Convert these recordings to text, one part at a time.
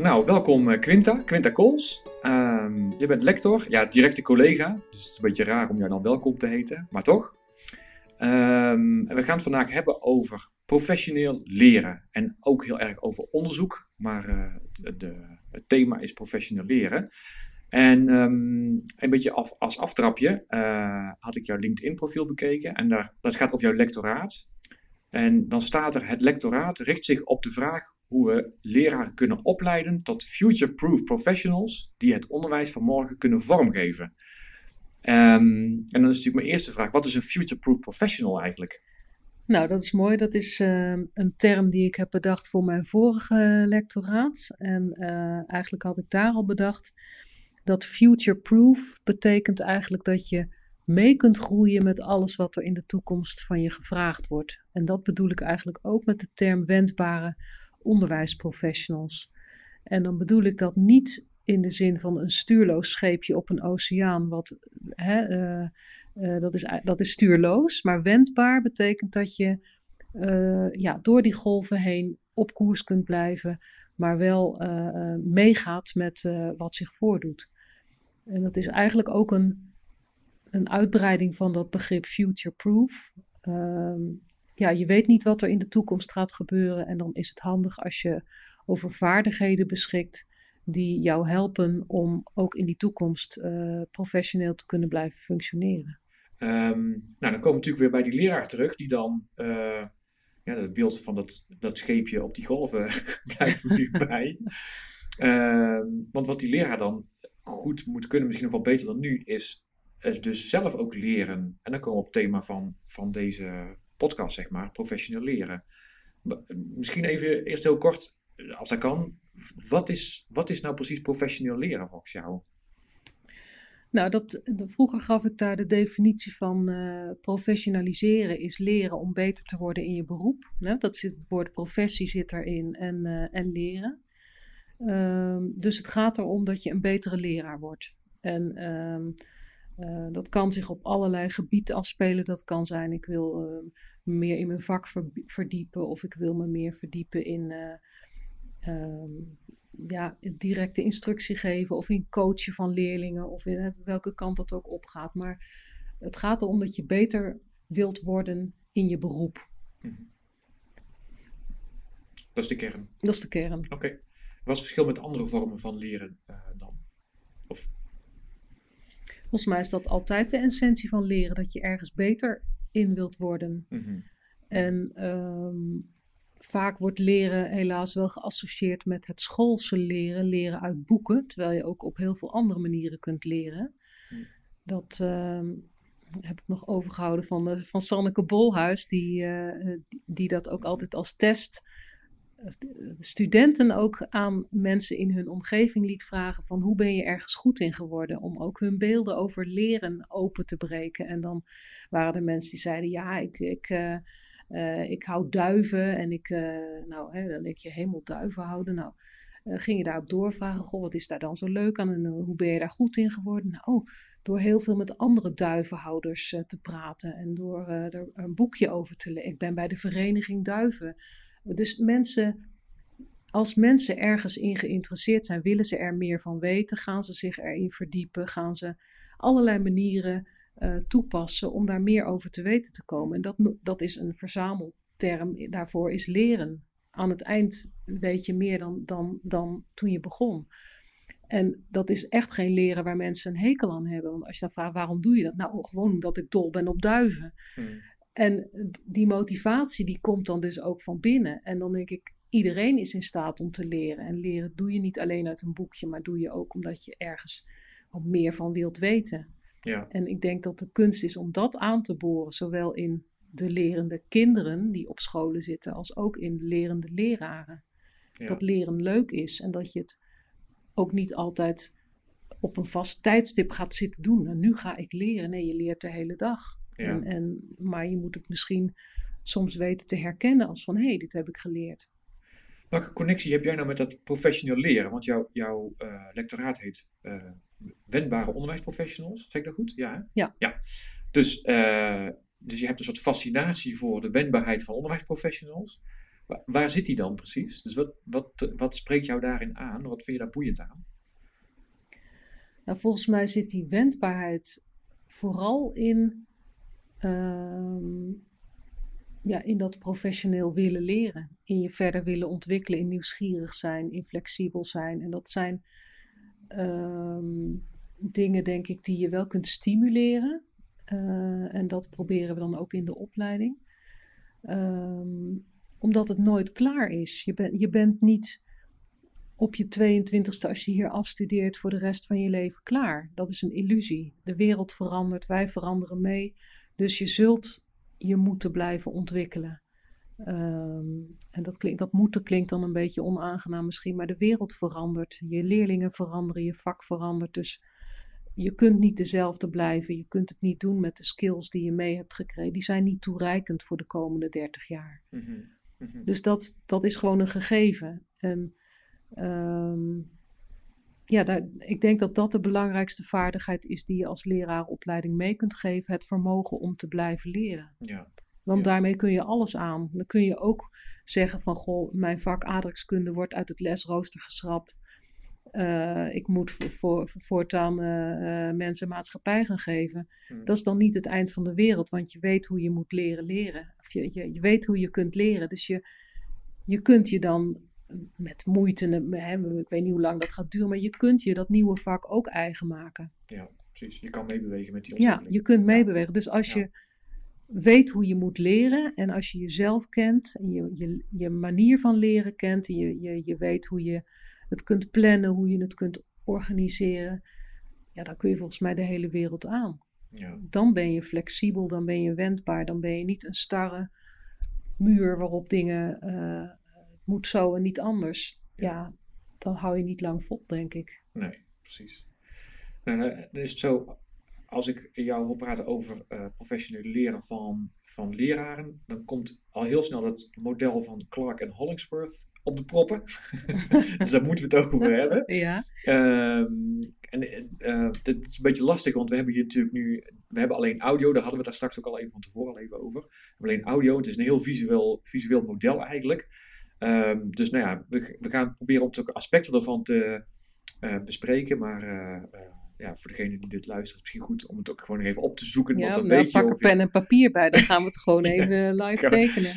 Nou, welkom eh, Quinta, Quinta Kools. Ehm, je bent lector, ja, directe collega, dus het is een beetje raar om jou dan welkom te heten, maar toch. Ehm, en we gaan het vandaag hebben over professioneel leren en ook heel erg over onderzoek, maar uh, de, het thema is professioneel leren. En um, een beetje af, als aftrapje uh, had ik jouw LinkedIn-profiel bekeken en daar, dat gaat over jouw lectoraat. En dan staat er: het lectoraat richt zich op de vraag hoe we leraren kunnen opleiden tot future-proof professionals die het onderwijs van morgen kunnen vormgeven. Um, en dan is natuurlijk mijn eerste vraag: wat is een future-proof professional eigenlijk? Nou, dat is mooi. Dat is uh, een term die ik heb bedacht voor mijn vorige lectoraat. En uh, eigenlijk had ik daar al bedacht dat future-proof betekent eigenlijk dat je mee kunt groeien met alles wat er in de toekomst van je gevraagd wordt. En dat bedoel ik eigenlijk ook met de term wendbare onderwijsprofessionals. En dan bedoel ik dat niet in de zin van een stuurloos scheepje op een oceaan, wat, hè, uh, uh, dat, is, dat is stuurloos, maar wendbaar betekent dat je uh, ja, door die golven heen op koers kunt blijven, maar wel meegaat met wat zich voordoet. En dat is eigenlijk ook een, een uitbreiding van dat begrip future-proof. Ehm, ja, je weet niet wat er in de toekomst gaat gebeuren. En dan is het handig als je over vaardigheden beschikt die jou helpen om ook in die toekomst uh, professioneel te kunnen blijven functioneren. Um, nou, dan komen we natuurlijk weer bij die leraar terug, die dan uh, ja, het beeld van dat, dat scheepje op die golven blijft nu bij. Uh, want wat die leraar dan goed moet kunnen, misschien nog wel beter dan nu, is, is dus zelf ook leren. En dan komen we op het thema van, van deze podcast, zeg maar, professioneel leren. Misschien even eerst heel kort, als dat kan, wat is, wat is nou precies professioneel leren volgens jou? Nou, dat, vroeger gaf ik daar de definitie van uh, professionaliseren is leren om beter te worden in je beroep. Dat zit het woord professie zit erin en, uh, en leren. Um, dus het gaat erom dat je een betere leraar wordt. En um, uh, dat kan zich op allerlei gebieden afspelen. Dat kan zijn, ik wil uh, meer in mijn vak verdiepen of ik wil me meer verdiepen in uh, um, ja, directe instructie geven of in coachen van leerlingen of in welke kant dat ook opgaat. Maar het gaat erom dat je beter wilt worden in je beroep. Mm-hmm. Dat is de kern. Dat is de kern. Oké. Okay. Wat is het verschil met andere vormen van leren dan? Of Volgens mij is dat altijd de essentie van leren, dat je ergens beter in wilt worden. Mm-hmm. En um, vaak wordt leren helaas wel geassocieerd met het schoolse leren, leren uit boeken, terwijl je ook op heel veel andere manieren kunt leren. Mm. Dat um, heb ik nog overgehouden van, de, van Sanneke Bolhuis, die, uh, die, die dat ook altijd als test studenten ook aan mensen in hun omgeving liet vragen van hoe ben je ergens goed in geworden om ook hun beelden over leren open te breken. En dan waren er mensen die zeiden ja, ik, ik, uh, uh, ik hou duiven en ik, uh, nou hè, dan denk je hemelduiven houden. Nou, ging je daarop doorvragen, goh, wat is daar dan zo leuk aan en hoe ben je daar goed in geworden? Nou, door heel veel met andere duivenhouders te praten en door er een boekje over te lezen. Ik ben bij de vereniging duiven dus mensen, als mensen ergens in geïnteresseerd zijn, willen ze er meer van weten, gaan ze zich erin verdiepen, gaan ze allerlei manieren uh, toepassen om daar meer over te weten te komen. En dat, dat is een verzamelterm, daarvoor is leren. Aan het eind weet je meer dan, dan, dan toen je begon. En dat is echt geen leren waar mensen een hekel aan hebben. Want als je dan vraagt, waarom doe je dat? Nou, gewoon omdat ik dol ben op duiven. Hmm. En die motivatie die komt dan dus ook van binnen. En dan denk ik, iedereen is in staat om te leren. En leren doe je niet alleen uit een boekje, maar doe je ook omdat je ergens wat meer van wilt weten. Ja. En ik denk dat de kunst is om dat aan te boren, zowel in de lerende kinderen die op scholen zitten, als ook in de lerende leraren. Ja. Dat leren leuk is en dat je het ook niet altijd op een vast tijdstip gaat zitten doen. Nou, nu ga ik leren. Nee, je leert de hele dag. Ja. En, en, maar je moet het misschien soms weten te herkennen als van hé, hey, dit heb ik geleerd. Welke connectie heb jij nou met dat professioneel leren? Want jouw, jouw uh, lectoraat heet uh, Wendbare Onderwijsprofessionals, zeg ik dat goed? Ja. Ja. ja. Dus, uh, dus je hebt een soort fascinatie voor de wendbaarheid van onderwijsprofessionals. Waar, zit die dan precies? Dus wat, wat, wat spreekt jou daarin aan? Wat vind je daar boeiend aan? Nou, volgens mij zit die wendbaarheid vooral in, ehm, ja, in dat professioneel willen leren. In je verder willen ontwikkelen, in nieuwsgierig zijn, in flexibel zijn. En dat zijn ehm, dingen, denk ik, die je wel kunt stimuleren. Eh, en dat proberen we dan ook in de opleiding. Ehm, omdat het nooit klaar is. Je, ben, je bent niet op je 22ste, als je hier afstudeert, voor de rest van je leven klaar. Dat is een illusie. De wereld verandert, wij veranderen mee. Dus je zult je moeten blijven ontwikkelen. Ehm, en dat, klinkt, dat moeten klinkt dan een beetje onaangenaam misschien, maar de wereld verandert. Je leerlingen veranderen, je vak verandert. Dus je kunt niet dezelfde blijven. Je kunt het niet doen met de skills die je mee hebt gekregen. Die zijn niet toereikend voor de komende 30 jaar. Mhm, mhm. Dus dat, dat is gewoon een gegeven. En ehm, ja, daar, ik denk dat dat de belangrijkste vaardigheid is die je als leraaropleiding mee kunt geven. Het vermogen om te blijven leren. Ja. Want daarmee kun je alles aan. Dan kun je ook zeggen van, goh, mijn vak aardrijkskunde wordt uit het lesrooster geschrapt. Uh, ik moet voor, voortaan uh, mensen maatschappij gaan geven. Hmm. Dat is dan niet het eind van de wereld, want je weet hoe je moet leren leren. Of je, je, je weet hoe je kunt leren. Dus je, je kunt je dan met moeite, hè, ik weet niet hoe lang dat gaat duren, maar je kunt je dat nieuwe vak ook eigen maken. Ja, precies. Je kan meebewegen met die Ja, je kunt meebewegen. Dus als je weet hoe je moet leren en als je jezelf kent en je, je, je manier van leren kent en je, je, je weet hoe je het kunt plannen, hoe je het kunt organiseren, ja, dan kun je volgens mij de hele wereld aan. Ja. Dan ben je flexibel, dan ben je wendbaar, dan ben je niet een starre muur waarop dingen uh, moet zo en niet anders. Ja. dan hou je niet lang vol, denk ik. Nee, precies. Nou, dan is het zo, als ik jou hoor praten over uh, professioneel leren van, van leraren, dan komt al heel snel het model van Clark en Hollingsworth op de proppen. dus daar moeten we het over hebben. Ja. Um, en uh, dit is een beetje lastig, want we hebben hier natuurlijk nu, we hebben alleen audio, daar hadden we het daar straks ook al even van tevoren al even over. We hebben alleen audio, het is een heel visueel, visueel model eigenlijk. Um, dus nou ja, we, we gaan proberen om aspecten ervan te uh, bespreken, maar uh, ja, voor degene die dit luistert, misschien goed om het ook gewoon even op te zoeken. Ja, want dan pak er pen en papier bij, dan gaan we het gewoon even live tekenen.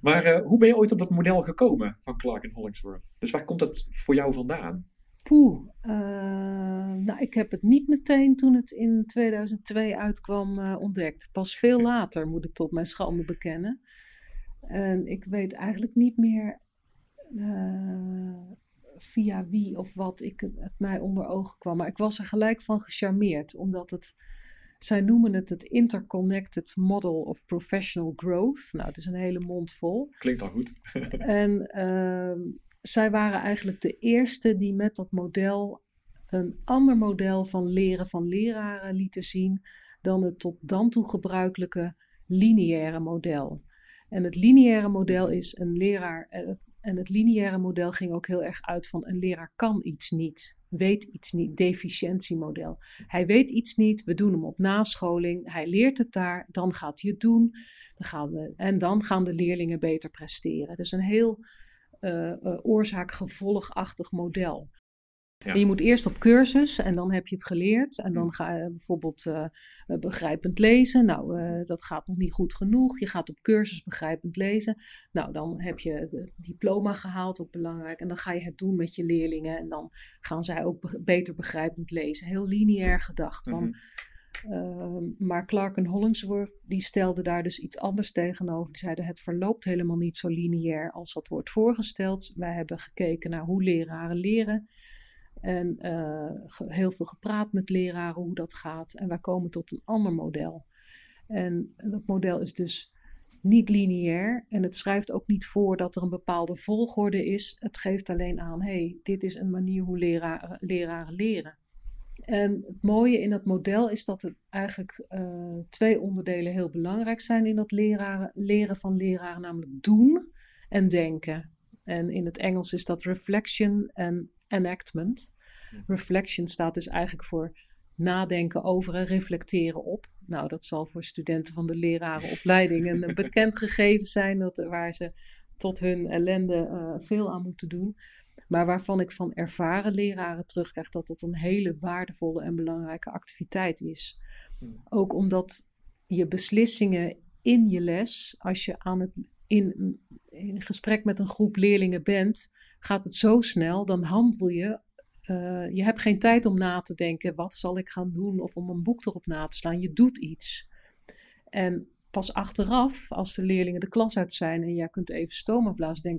Maar uh, hoe ben je ooit op dat model gekomen van Clark en Hollingsworth? Dus waar komt dat voor jou vandaan? Poeh, uh, nou ik heb het niet meteen toen het in 2002 uitkwam uh, ontdekt. Pas veel later moet ik tot mijn schande bekennen. En ik weet eigenlijk niet meer via wie of wat ik het, mij onder ogen kwam. Maar ik was er gelijk van gecharmeerd, omdat het. Zij noemen het het Interconnected Model of Professional Growth. Nou, het is een hele mond vol. Klinkt al goed. en uh, zij waren eigenlijk de eerste die met dat model een ander model van leren van leraren lieten zien dan het tot dan toe gebruikelijke lineaire model. En het lineaire model is een leraar. En het, en het lineaire model ging ook heel erg uit van een leraar kan iets niet, weet iets niet, deficiëntiemodel. Hij weet iets niet, we doen hem op nascholing, hij leert het daar, dan gaat hij het doen. Dan gaan we, en dan gaan de leerlingen beter presteren. Dus een heel uh, uh, oorzaak-gevolgachtig model. Je moet eerst op cursus en dan heb je het geleerd. En dan mm. ga je bijvoorbeeld uh, begrijpend lezen. Nou, uh, dat gaat nog niet goed genoeg. Je gaat op cursus begrijpend lezen. Nou, dan heb je het diploma gehaald, ook belangrijk. En dan ga je het doen met je leerlingen. En dan gaan zij ook be beter begrijpend lezen. Heel lineair gedacht. Van, mm -hmm. uh, maar Clark en Hollingsworth die stelden daar dus iets anders tegenover. Die zeiden het verloopt helemaal niet zo lineair als dat wordt voorgesteld. Wij hebben gekeken naar hoe leraren leren. En uh, heel veel gepraat met leraren hoe dat gaat. En wij komen tot een ander model. En dat model is dus niet lineair. En het schrijft ook niet voor dat er een bepaalde volgorde is. Het geeft alleen aan, hey, dit is een manier hoe leraren, leraren leren. En het mooie in dat model is dat er eigenlijk uh, twee onderdelen heel belangrijk zijn in dat leraren, leren van leraren, namelijk doen en denken. En in het Engels is dat reflection en enactment. Reflection staat dus eigenlijk voor nadenken over en reflecteren op. Nou, dat zal voor studenten van de lerarenopleiding een bekend gegeven zijn, dat, waar ze tot hun ellende eh, veel aan moeten doen. Maar waarvan ik van ervaren leraren terugkrijg dat het een hele waardevolle en belangrijke activiteit is. Hmm. Ook omdat je beslissingen in je les, als je aan het, in, in gesprek met een groep leerlingen bent, gaat het zo snel, dan handel je. Uh, je hebt geen tijd om na te denken, wat zal ik gaan doen of om een boek erop na te slaan. Je doet iets. En pas achteraf, als de leerlingen de klas uit zijn en jij kunt even stoom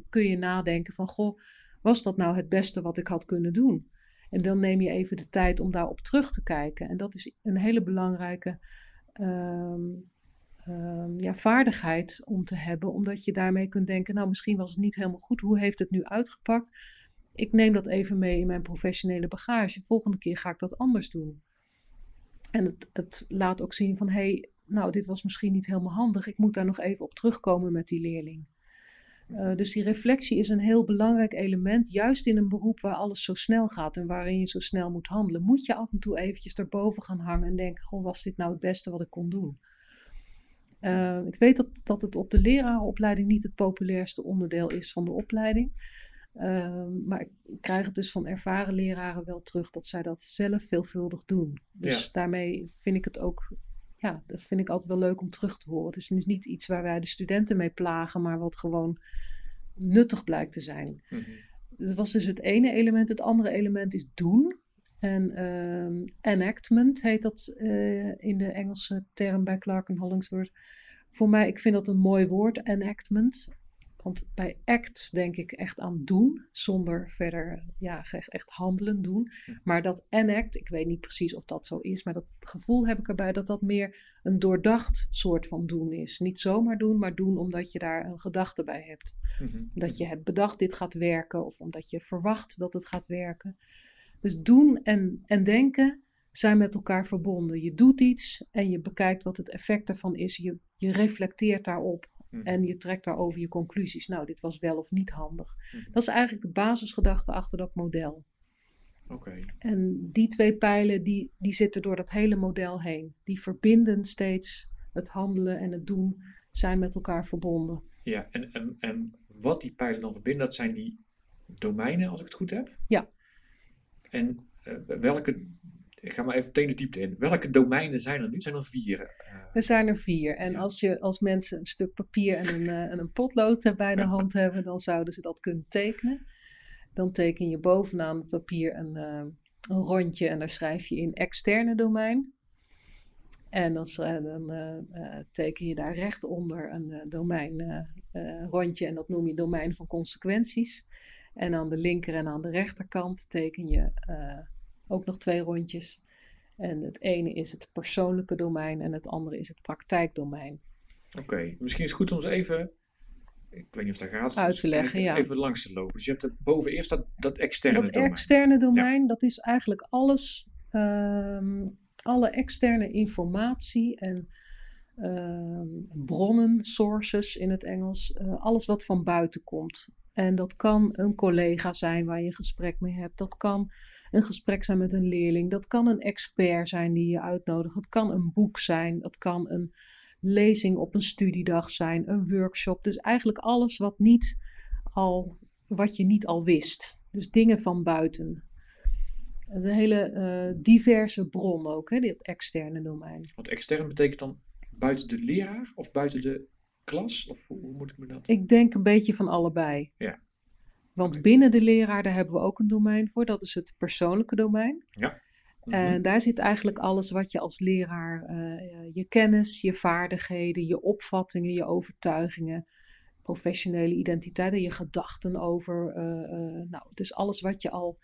kun je nadenken van, goh, was dat nou het beste wat ik had kunnen doen? En dan neem je even de tijd om daarop terug te kijken. En dat is een hele belangrijke um, um, ja, vaardigheid om te hebben, omdat je daarmee kunt denken, nou misschien was het niet helemaal goed, hoe heeft het nu uitgepakt? Ik neem dat even mee in mijn professionele bagage. Volgende keer ga ik dat anders doen. En het, het laat ook zien van, hé, hey, nou, dit was misschien niet helemaal handig. Ik moet daar nog even op terugkomen met die leerling. Uh, dus die reflectie is een heel belangrijk element, juist in een beroep waar alles zo snel gaat en waarin je zo snel moet handelen. Moet je af en toe eventjes daarboven gaan hangen en denken, goh, was dit nou het beste wat ik kon doen? Uh, ik weet dat, dat het op de lerarenopleiding niet het populairste onderdeel is van de opleiding. Uh, maar ik krijg het dus van ervaren leraren wel terug dat zij dat zelf veelvuldig doen. Dus ja. daarmee vind ik het ook ja, dat vind ik altijd wel leuk om terug te horen. Het is dus niet iets waar wij de studenten mee plagen, maar wat gewoon nuttig blijkt te zijn. Mm -hmm. Dat was dus het ene element. Het andere element is doen. En um, enactment heet dat uh, in de Engelse term bij Clark en Hollingsworth. Voor mij, ik vind dat een mooi woord, enactment. Want bij act denk ik echt aan doen, zonder verder ja, echt handelen doen. Maar dat enact, ik weet niet precies of dat zo is, maar dat gevoel heb ik erbij dat dat meer een doordacht soort van doen is. Niet zomaar doen, maar doen omdat je daar een gedachte bij hebt. Mm-hmm. Dat je hebt bedacht dit gaat werken of omdat je verwacht dat het gaat werken. Dus doen en, en denken zijn met elkaar verbonden. Je doet iets en je bekijkt wat het effect ervan is. Je, je reflecteert daarop Mhm. En je trekt daarover je conclusies. Nou, dit was wel of niet handig. Mhm. Dat is eigenlijk de basisgedachte achter dat model. Oké. En die twee pijlen, die, die zitten door dat hele model heen. Die verbinden steeds het handelen en het doen, zijn met elkaar verbonden. Ja, en, en, en wat die pijlen dan verbinden, dat zijn die domeinen, als ik het goed heb? Ja. En uh, welke ik ga maar even meteen de diepte in. Welke domeinen zijn er nu? Zijn er vier? Uh, er zijn er vier. En ja. als, je, als mensen een stuk papier en een, uh, en een potlood bij de hand hebben, dan zouden ze dat kunnen tekenen. Dan teken je bovenaan het papier een, uh, een rondje en daar schrijf je in externe domein. En dan, dan teken je daar rechtonder een domein rondje en dat noem je domein van consequenties. En aan de linker en aan de rechterkant teken je ook nog twee rondjes. En het ene is het persoonlijke domein en het andere is het praktijkdomein. Oké, misschien is het goed om ze even, ik weet niet of dat gaat, uit te dus leggen, even, ja. even langs te lopen. Dus je hebt het boven eerst dat, dat externe dat domein. Dat externe domein, ja. dat is eigenlijk alles, um, alle externe informatie en um, bronnen, sources in het Engels, uh, alles wat van buiten komt. En dat kan een collega zijn waar je een gesprek mee hebt. Dat kan een gesprek zijn met een leerling. Dat kan een expert zijn die je uitnodigt. Het kan een boek zijn. Dat kan een lezing op een studiedag zijn. Een workshop. Dus eigenlijk alles wat, niet al, wat je niet al wist. Dus dingen van buiten. Een hele uh, diverse bron ook, hè, dit externe domein. Wat extern betekent dan buiten de leraar of buiten de klas? Of hoe, moet ik me dat? Ik denk een beetje van allebei. Ja. Want okay. binnen de leraar, daar hebben we ook een domein voor. Dat is het persoonlijke domein. Ja. Mm -hmm. En daar zit eigenlijk alles wat je als leraar, uh, je kennis, je vaardigheden, je opvattingen, je overtuigingen, professionele identiteiten, je gedachten over. Uh, uh, nou, dus alles wat je al,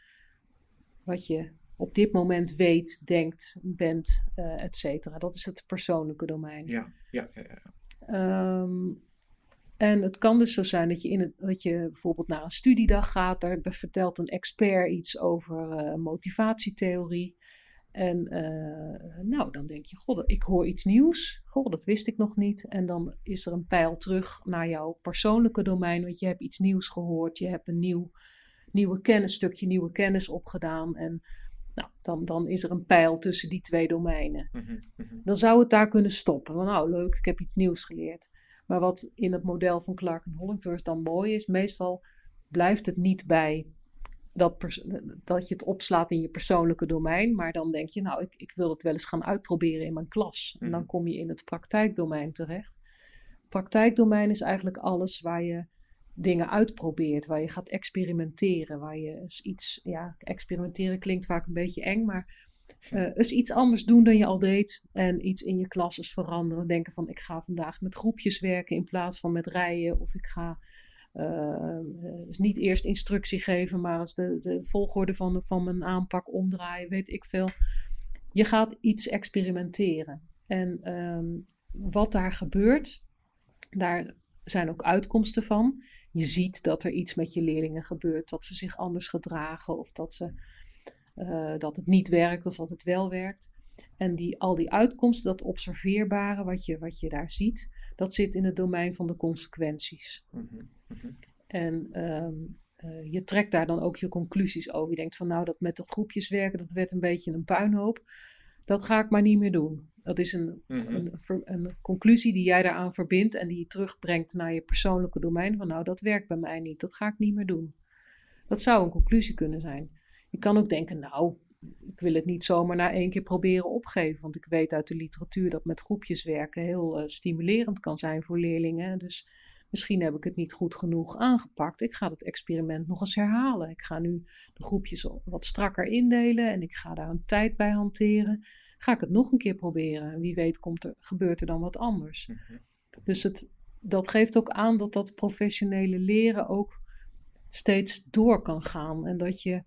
wat je op dit moment weet, denkt, bent, et cetera. Dat is het persoonlijke domein. Ja, ja, ja. ja. Um, en het kan dus zo zijn dat je, in het, dat je bijvoorbeeld naar een studiedag gaat, daar vertelt een expert iets over uh, motivatietheorie. En uh, nou, dan denk je, god, ik hoor iets nieuws. God, dat wist ik nog niet. En dan is er een pijl terug naar jouw persoonlijke domein, want je hebt iets nieuws gehoord. Je hebt een nieuw, nieuwe kennis, stukje nieuwe kennis opgedaan. En nou, dan, dan is er een pijl tussen die twee domeinen. Mm -hmm, mm -hmm. Dan zou het daar kunnen stoppen. Nou, leuk, ik heb iets nieuws geleerd. Maar wat in het model van Clark en Hollingworth dan mooi is, meestal blijft het niet bij dat, dat je het opslaat in je persoonlijke domein, maar dan denk je, nou, ik, ik wil het wel eens gaan uitproberen in mijn klas. En dan mhm. kom je in het praktijkdomein terecht. Praktijkdomein is eigenlijk alles waar je dingen uitprobeert, waar je gaat experimenteren, waar je iets, ja, experimenteren klinkt vaak een beetje eng, maar uh, eens iets anders doen dan je al deed en iets in je klas eens veranderen. Denken van ik ga vandaag met groepjes werken in plaats van met rijen of ik ga uh, dus niet eerst instructie geven, maar als de, de volgorde van, van mijn aanpak omdraaien, weet ik veel. Je gaat iets experimenteren. En um, wat daar gebeurt, daar zijn ook uitkomsten van. Je ziet dat er iets met je leerlingen gebeurt, dat ze zich anders gedragen of dat, ze, uh, dat het niet werkt of dat het wel werkt. En die, al die uitkomsten, dat observeerbare wat je, wat je daar ziet, dat zit in het domein van de consequenties. Mm -hmm. En um, uh, je trekt daar dan ook je conclusies over. Je denkt van nou, dat met dat groepjes werken, dat werd een beetje een puinhoop. Dat ga ik maar niet meer doen. Dat is een, mm -hmm. een, een, conclusie die jij daaraan verbindt en die je terugbrengt naar je persoonlijke domein. Van nou, dat werkt bij mij niet, dat ga ik niet meer doen. Dat zou een conclusie kunnen zijn. Je kan ook denken, nou, ik wil het niet zomaar na één keer proberen opgeven. Want ik weet uit de literatuur dat met groepjes werken heel uh, stimulerend kan zijn voor leerlingen. Dus misschien heb ik het niet goed genoeg aangepakt. Ik ga het experiment nog eens herhalen. Ik ga nu de groepjes wat strakker indelen en ik ga daar een tijd bij hanteren. Ga ik het nog een keer proberen. En wie weet komt er, gebeurt er dan wat anders. Mhm. Dus het, dat geeft ook aan dat dat professionele leren ook steeds door kan gaan. En dat je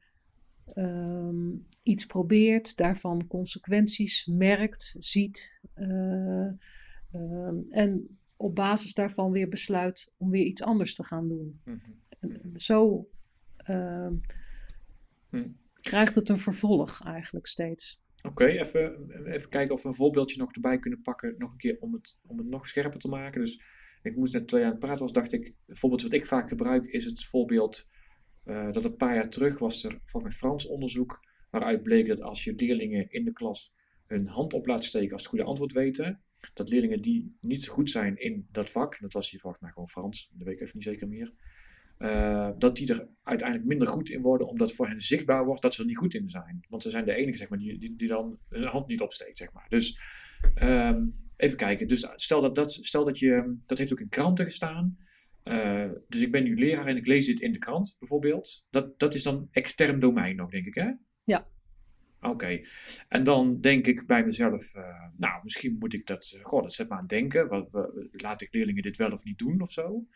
um, iets probeert, daarvan consequenties merkt, ziet. Uh, en op basis daarvan weer besluit om weer iets anders te gaan doen. Mm -hmm. zo uh, mm. krijgt het een vervolg eigenlijk steeds. Oké, even, even kijken of we een voorbeeldje nog erbij kunnen pakken, nog een keer om het, om het nog scherper te maken. Dus ik moest net twee aan het praten was, dacht ik, het voorbeeld wat ik vaak gebruik is het voorbeeld uh, dat een paar jaar terug was er van een Frans onderzoek waaruit bleek dat als je leerlingen in de klas hun hand op laat steken als het goede antwoord weten, dat leerlingen die niet zo goed zijn in dat vak, dat was hier volgens mij gewoon Frans, dat weet ik even niet zeker meer, uh, dat die er uiteindelijk minder goed in worden, omdat voor hen zichtbaar wordt dat ze er niet goed in zijn. Want ze zijn de enige zeg maar, die, die, die dan hun hand niet opsteekt. Zeg maar. Dus um, even kijken. Dus stel dat, dat, stel dat je, dat heeft ook in kranten gestaan. Uh, dus ik ben nu leraar en ik lees dit in de krant bijvoorbeeld. Dat, dat is dan extern domein nog, denk ik, hè? Ja. Oké. En dan denk ik bij mezelf, uh, nou, misschien moet ik dat, goh, dat zet me aan denken. Wat, laat ik leerlingen dit wel of niet doen of zo?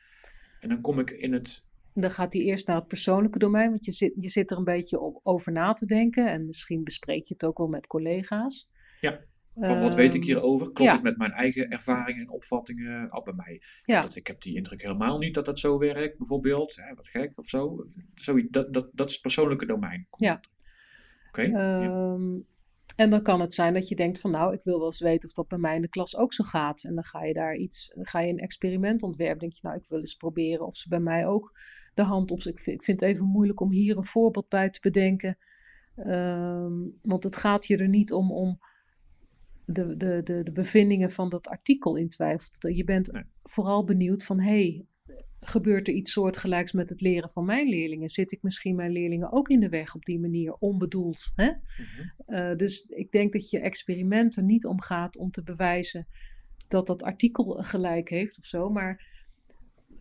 En dan kom ik in het. Dan gaat hij eerst naar het persoonlijke domein, want je zit, je zit er een beetje op, over na te denken. En misschien bespreek je het ook wel met collega's. Ja. wat weet ik ehm, hierover? Klopt het met mijn eigen ervaringen en opvattingen? Al bij mij. Ja. Dat, ik heb die indruk helemaal niet dat dat zo werkt, bijvoorbeeld. Hè, wat gek of zo. zo dat, dat, dat is het persoonlijke domein. Ja. Oké. Okay, um, ja. En dan kan het zijn dat je denkt van nou, ik wil wel eens weten of dat bij mij in de klas ook zo gaat. En dan ga je daar iets, ga je een experiment ontwerpen. Denk je nou, ik wil eens proberen of ze bij mij ook de hand op. Ik vind, ik vind het even moeilijk om hier een voorbeeld bij te bedenken. Um, want het gaat je er niet om, om de, de, de, de bevindingen van dat artikel in twijfel. Je bent vooral benieuwd van hé, hey, gebeurt er iets soortgelijks met het leren van mijn leerlingen? Zit ik misschien mijn leerlingen ook in de weg op die manier, onbedoeld? Hè? Mhm. uh, dus ik denk dat je experiment er niet om gaat om te bewijzen dat dat artikel gelijk heeft of zo, maar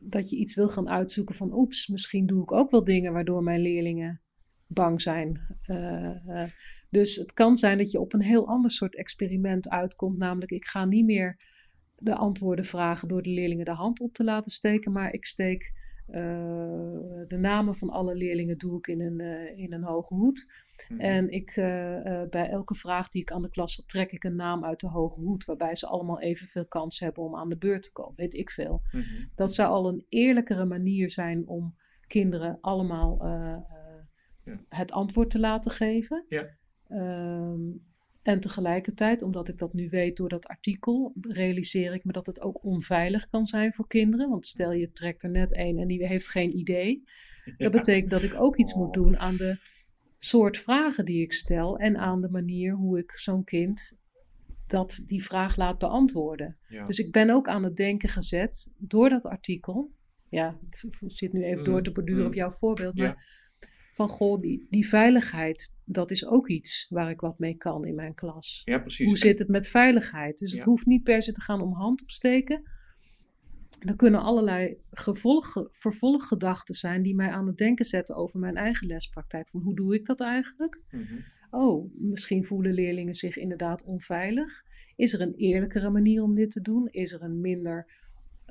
dat je iets wil gaan uitzoeken van oeps, misschien doe ik ook wel dingen waardoor mijn leerlingen bang zijn. Uh, uh, dus het kan zijn dat je op een heel ander soort experiment uitkomt, namelijk ik ga niet meer de antwoorden vragen door de leerlingen de hand op te laten steken. Maar ik steek de namen van alle leerlingen doe ik in een, uh, in een hoge hoed. Mm -hmm. En ik, uh, bij elke vraag die ik aan de klas stel, trek ik een naam uit de hoge hoed. Waarbij ze allemaal evenveel kans hebben om aan de beurt te komen. Weet ik veel. Mm -hmm. Dat zou al een eerlijkere manier zijn om kinderen allemaal ja. het antwoord te laten geven. Ja. Um, en tegelijkertijd, omdat ik dat nu weet door dat artikel, realiseer ik me dat het ook onveilig kan zijn voor kinderen. Want stel je trekt er net één en die heeft geen idee. Dat betekent dat ik ook iets moet doen aan de soort vragen die ik stel en aan de manier hoe ik zo'n kind dat die vraag laat beantwoorden. Ja. Dus ik ben ook aan het denken gezet door dat artikel. Ja, ik zit nu even door Mm, te borduren mm. op jouw voorbeeld. Maar Ja. Van goh, die, die veiligheid, dat is ook iets waar ik wat mee kan in mijn klas. ja, precies. Hoe zit het met veiligheid? Dus het hoeft niet per se te gaan om hand opsteken. Er kunnen allerlei gevolg, vervolggedachten zijn die mij aan het denken zetten over mijn eigen lespraktijk. Van hoe doe ik dat eigenlijk? Mhm. Oh, misschien voelen leerlingen zich inderdaad onveilig. Is er een eerlijkere manier om dit te doen? Is er een minder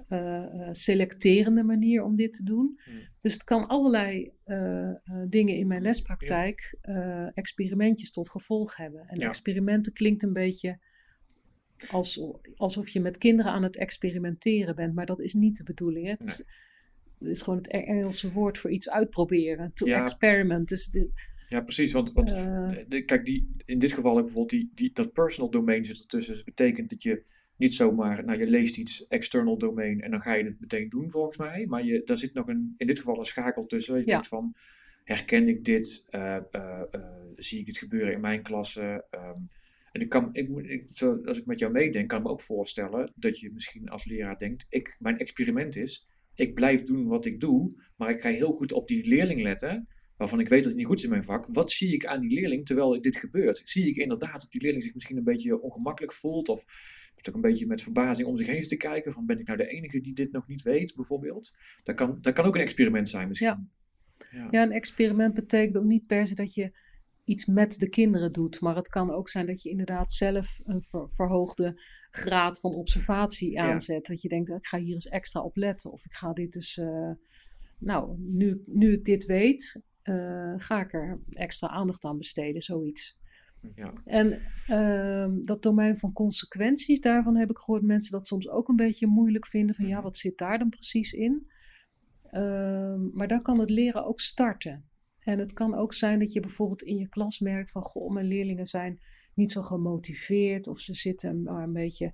eh, eh, selecterende manier om dit te doen? Hmm. Dus het kan allerlei eh, dingen in mijn lespraktijk, experimentjes tot gevolg hebben. En Ja. experimenten klinkt een beetje als, alsof je met kinderen aan het experimenteren bent, maar dat is niet de bedoeling. Hè? Het, is, het is gewoon het Engelse woord voor iets uitproberen. To Ja. experiment. Dus Ja, precies. Want, want de- kijk, die, in dit geval ook bijvoorbeeld die, die, dat personal domain zit ertussen. Dus dat betekent dat je niet zomaar, nou je leest iets external domain en dan ga je het meteen doen volgens mij. Maar je, daar zit nog een, in dit geval een schakel tussen. Je Ja. denkt van, herken ik dit? Eh, eh, eh, zie ik dit gebeuren in mijn klasse? Ehm, en ik kan, ik, moet- ik, als ik met jou meedenk, kan ik me ook voorstellen dat je misschien als leraar denkt, ik, mijn experiment is, ik blijf doen wat ik doe, maar ik ga heel goed op die leerling letten waarvan ik weet dat het niet goed is in mijn vak. Wat zie ik aan die leerling terwijl dit gebeurt? Zie ik inderdaad dat die leerling zich misschien een beetje ongemakkelijk voelt? Of ook een beetje met verbazing om zich heen te kijken? Van ben ik nou de enige die dit nog niet weet, bijvoorbeeld? Dat kan, dat kan ook een experiment zijn misschien. Ja. Ja, een experiment betekent ook niet per se dat je iets met de kinderen doet. Maar het kan ook zijn dat je inderdaad zelf een ver- verhoogde graad van observatie Ja. aanzet. Dat je denkt, ik ga hier eens extra op letten. Of ik ga dit eens, eh, nou, nu, nu ik dit weet, eh, ga ik er extra aandacht aan besteden, zoiets. Ja. En ehm, dat domein van consequenties, daarvan heb ik gehoord mensen dat soms ook een beetje moeilijk vinden. Van ja, Mhm. wat zit daar dan precies in? Ehm, maar daar kan het leren ook starten. En het kan ook zijn dat je bijvoorbeeld in je klas merkt van... Goh, mijn leerlingen zijn niet zo gemotiveerd of ze zitten maar een beetje...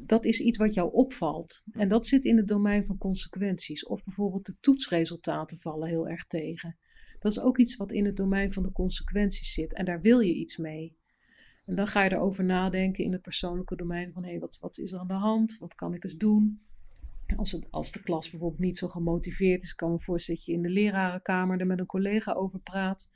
Dat is iets wat jou opvalt. En dat zit in het domein van consequenties. Of bijvoorbeeld de toetsresultaten vallen heel erg tegen. Dat is ook iets wat in het domein van de consequenties zit. En daar wil je iets mee. En dan ga je erover nadenken in het persoonlijke domein van hé, hey, wat, wat is er aan de hand? Wat kan ik eens doen? Als, het, als de klas bijvoorbeeld niet zo gemotiveerd is, kan me voorstellen dat je in de lerarenkamer er met een collega over praat.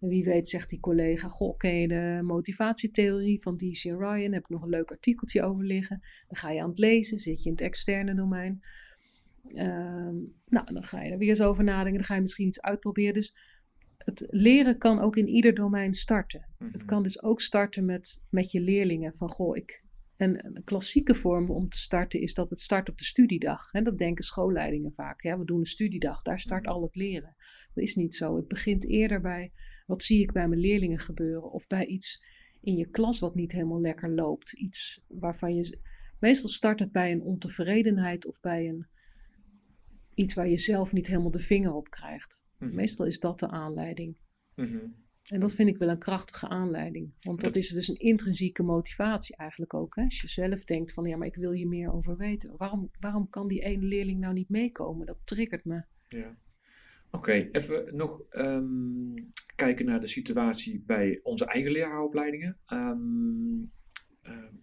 En wie weet zegt die collega, goh, je de motivatietheorie van D.C. Ryan? Heb ik nog een leuk artikeltje over liggen. Dan ga je aan het lezen, zit je in het externe domein. Ehm, nou, dan ga je er weer eens over nadenken. Dan ga je misschien iets uitproberen. Dus het leren kan ook in ieder domein starten. Het Mhm. kan dus ook starten met, met je leerlingen. Van goh, ik. En een klassieke vorm om te starten is dat het start op de studiedag. Hè, dat denken schoolleidingen vaak. Ja, we doen een studiedag, daar start Mhm. al het leren. Dat is niet zo. Het begint eerder bij wat zie ik bij mijn leerlingen gebeuren. Of bij iets in je klas wat niet helemaal lekker loopt. Iets waarvan je. Meestal start het bij een ontevredenheid of bij een, iets waar je zelf niet helemaal de vinger op krijgt. Mhm. Meestal is dat de aanleiding. Mhm. En dat vind ik wel een krachtige aanleiding. Want dat Dat- is dus een intrinsieke motivatie eigenlijk ook. Hè? Als je zelf denkt van ja, maar ik wil hier meer over weten. Waarom, waarom kan die ene leerling nou niet meekomen? Dat triggert me. Ja. Oké, even nog ehm, kijken naar de situatie bij onze eigen leraaropleidingen. Ehm, ehm,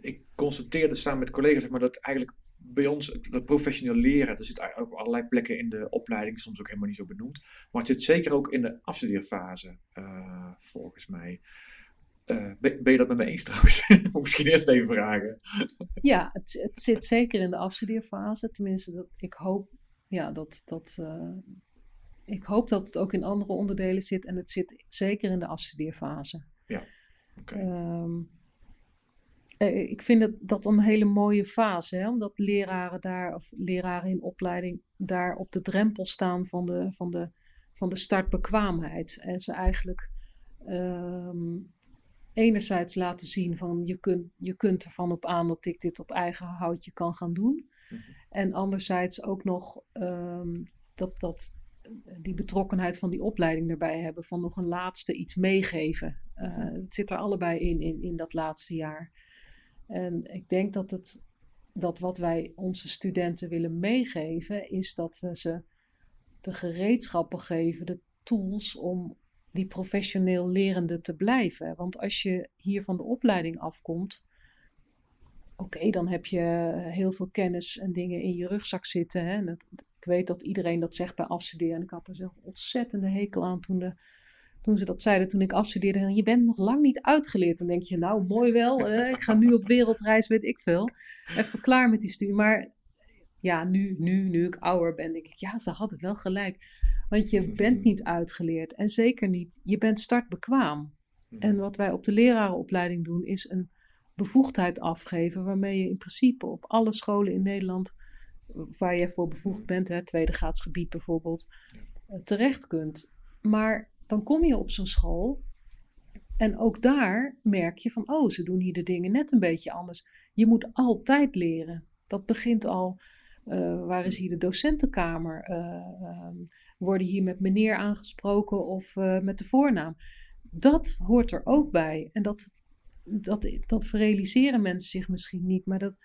ik constateerde samen met collega's zeg maar, dat eigenlijk bij ons dat professioneel leren, er zit ook allerlei plekken in de opleiding, soms ook helemaal niet zo benoemd. Maar het zit zeker ook in de afstudeerfase, eh, volgens mij. Eh, ben, ben je dat met me eens trouwens? Misschien eerst even vragen. Ja, het, het zit zeker in de afstudeerfase. Tenminste, dat, ik hoop ja, dat, dat, eh, ik hoop dat het ook in andere onderdelen zit. En het zit zeker in de afstudeerfase. Oké. Ehm, eh, ik vind dat, dat een hele mooie fase, hè? omdat leraren daar, of leraren in opleiding, daar op de drempel staan van de, van de, van de startbekwaamheid. En ze eigenlijk ehm, enerzijds laten zien van je kunt, je kunt ervan op aan dat ik dit op eigen houtje kan gaan doen. Mhm. En anderzijds ook nog ehm, dat, dat, die betrokkenheid van die opleiding erbij hebben. Van nog een laatste iets meegeven. Eh, het zit er allebei in, in, in dat laatste jaar. En ik denk dat, het, dat wat wij onze studenten willen meegeven, is dat we ze de gereedschappen geven, de tools om die professioneel lerende te blijven. Want als je hier van de opleiding afkomt, oké, dan heb je heel veel kennis en dingen in je rugzak zitten. Hè? En ik weet dat iedereen dat zegt bij afstuderen. En ik had er zelf ontzettende hekel aan toen, de, toen ze dat zeiden toen ik afstudeerde. Je bent nog lang niet uitgeleerd. Dan denk je, nou mooi wel, ik ga nu op wereldreis, weet ik veel. Even klaar met die studie. Maar ja, nu, nu, nu ik ouder ben, denk ik, ja, ze hadden wel gelijk. Want je bent niet uitgeleerd. En zeker niet, je bent startbekwaam. En wat wij op de lerarenopleiding doen, is een bevoegdheid afgeven, waarmee je in principe op alle scholen in Nederland, waar je voor bevoegd bent, hè, tweede graadsgebied bijvoorbeeld, eh, terecht kunt. Maar dan kom je op zo'n school en ook daar merk je van, oh, ze doen hier de dingen net een beetje anders. Je moet altijd leren. Dat begint al, uh, waar is hier de docentenkamer? Uh, worden hier met meneer aangesproken of uh, met de voornaam? Dat hoort er ook bij. En dat, dat, dat realiseren mensen zich misschien niet, maar dat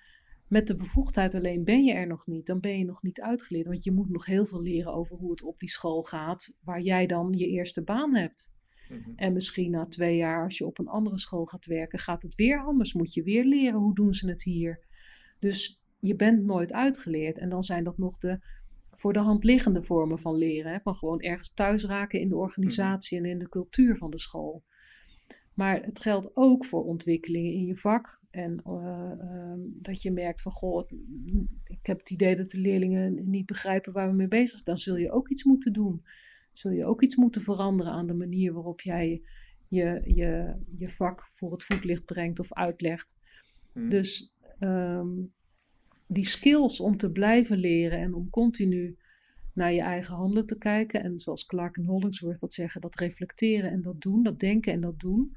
met de bevoegdheid alleen ben je er nog niet. Dan ben je nog niet uitgeleerd, want je moet nog heel veel leren over hoe het op die school gaat, waar jij dan je eerste baan hebt. Mhm. En misschien na twee jaar, als je op een andere school gaat werken, gaat het weer anders. Moet je weer leren hoe doen ze het hier. Dus je bent nooit uitgeleerd. En dan zijn dat nog de voor de hand liggende vormen van leren. Hè? Van gewoon ergens thuis raken in de organisatie en in de cultuur van de school. Maar het geldt ook voor ontwikkelingen in je vak. En uh, uh, dat je merkt van, goh, ik heb het idee dat de leerlingen niet begrijpen waar we mee bezig zijn. Dan zul je ook iets moeten doen. Zul je ook iets moeten veranderen aan de manier waarop jij je, je, je vak voor het voetlicht brengt of uitlegt. Hmm. Dus um, die skills om te blijven leren en om continu naar je eigen handelen te kijken. En zoals Clark en Hollingsworth dat zeggen, dat reflecteren en dat doen, dat denken en dat doen.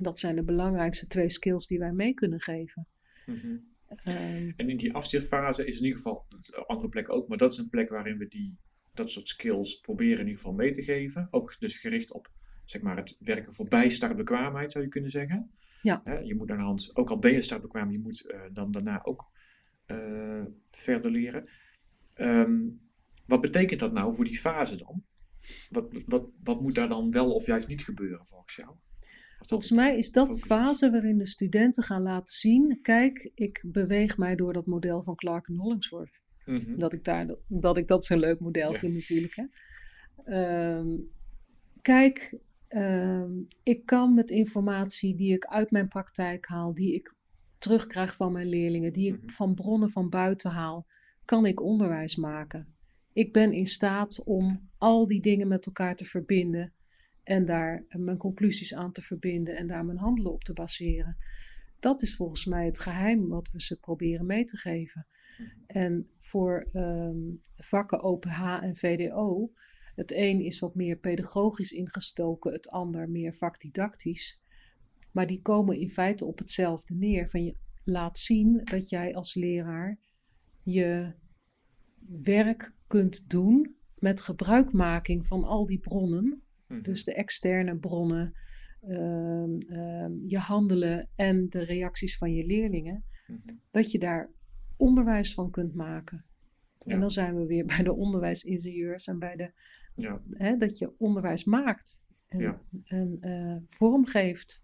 Dat zijn de belangrijkste twee skills die wij mee kunnen geven. Mhm. Ehm, en in die afstudeerfase is in ieder geval, een andere plek ook, maar dat is een plek waarin we die, dat soort skills proberen in ieder geval mee te geven. Ook dus gericht op zeg maar, het werken voorbij startbekwaamheid, zou je kunnen zeggen. Ja. je moet aan de hand, ook al ben je startbekwaam, je moet uh, dan daarna ook uh, verder leren. Um, wat betekent dat nou voor die fase dan? Wat, wat, wat moet daar dan wel of juist niet gebeuren volgens jou? Volgens mij is dat de fase waarin de studenten gaan laten zien: kijk, ik beweeg mij door dat model van Clark en Hollingsworth. Mm dat, ik daar, dat ik dat zo'n leuk model vind, natuurlijk. Hè? Um, kijk, um, ik kan met informatie die ik uit mijn praktijk haal, die ik terugkrijg van mijn leerlingen, die ik mhm. van bronnen van buiten haal, kan ik onderwijs maken. Ik ben in staat om al die dingen met elkaar te verbinden en daar mijn conclusies aan te verbinden en daar mijn handelen op te baseren. Dat is volgens mij het geheim wat we ze proberen mee te geven. En voor um, vakken OPH en VDO, het een is wat meer pedagogisch ingestoken, het ander meer vakdidactisch. Maar die komen in feite op hetzelfde neer. Van je laat zien dat jij als leraar je werk kunt doen met gebruikmaking van al die bronnen. Mhm. Dus de externe bronnen, ehm, ehm, je handelen en de reacties van je leerlingen. Mhm. Dat je daar onderwijs van kunt maken. En dan zijn we weer bij de onderwijsingenieurs en bij de, ja. hè, dat je onderwijs maakt en, ja. en uh, vormgeeft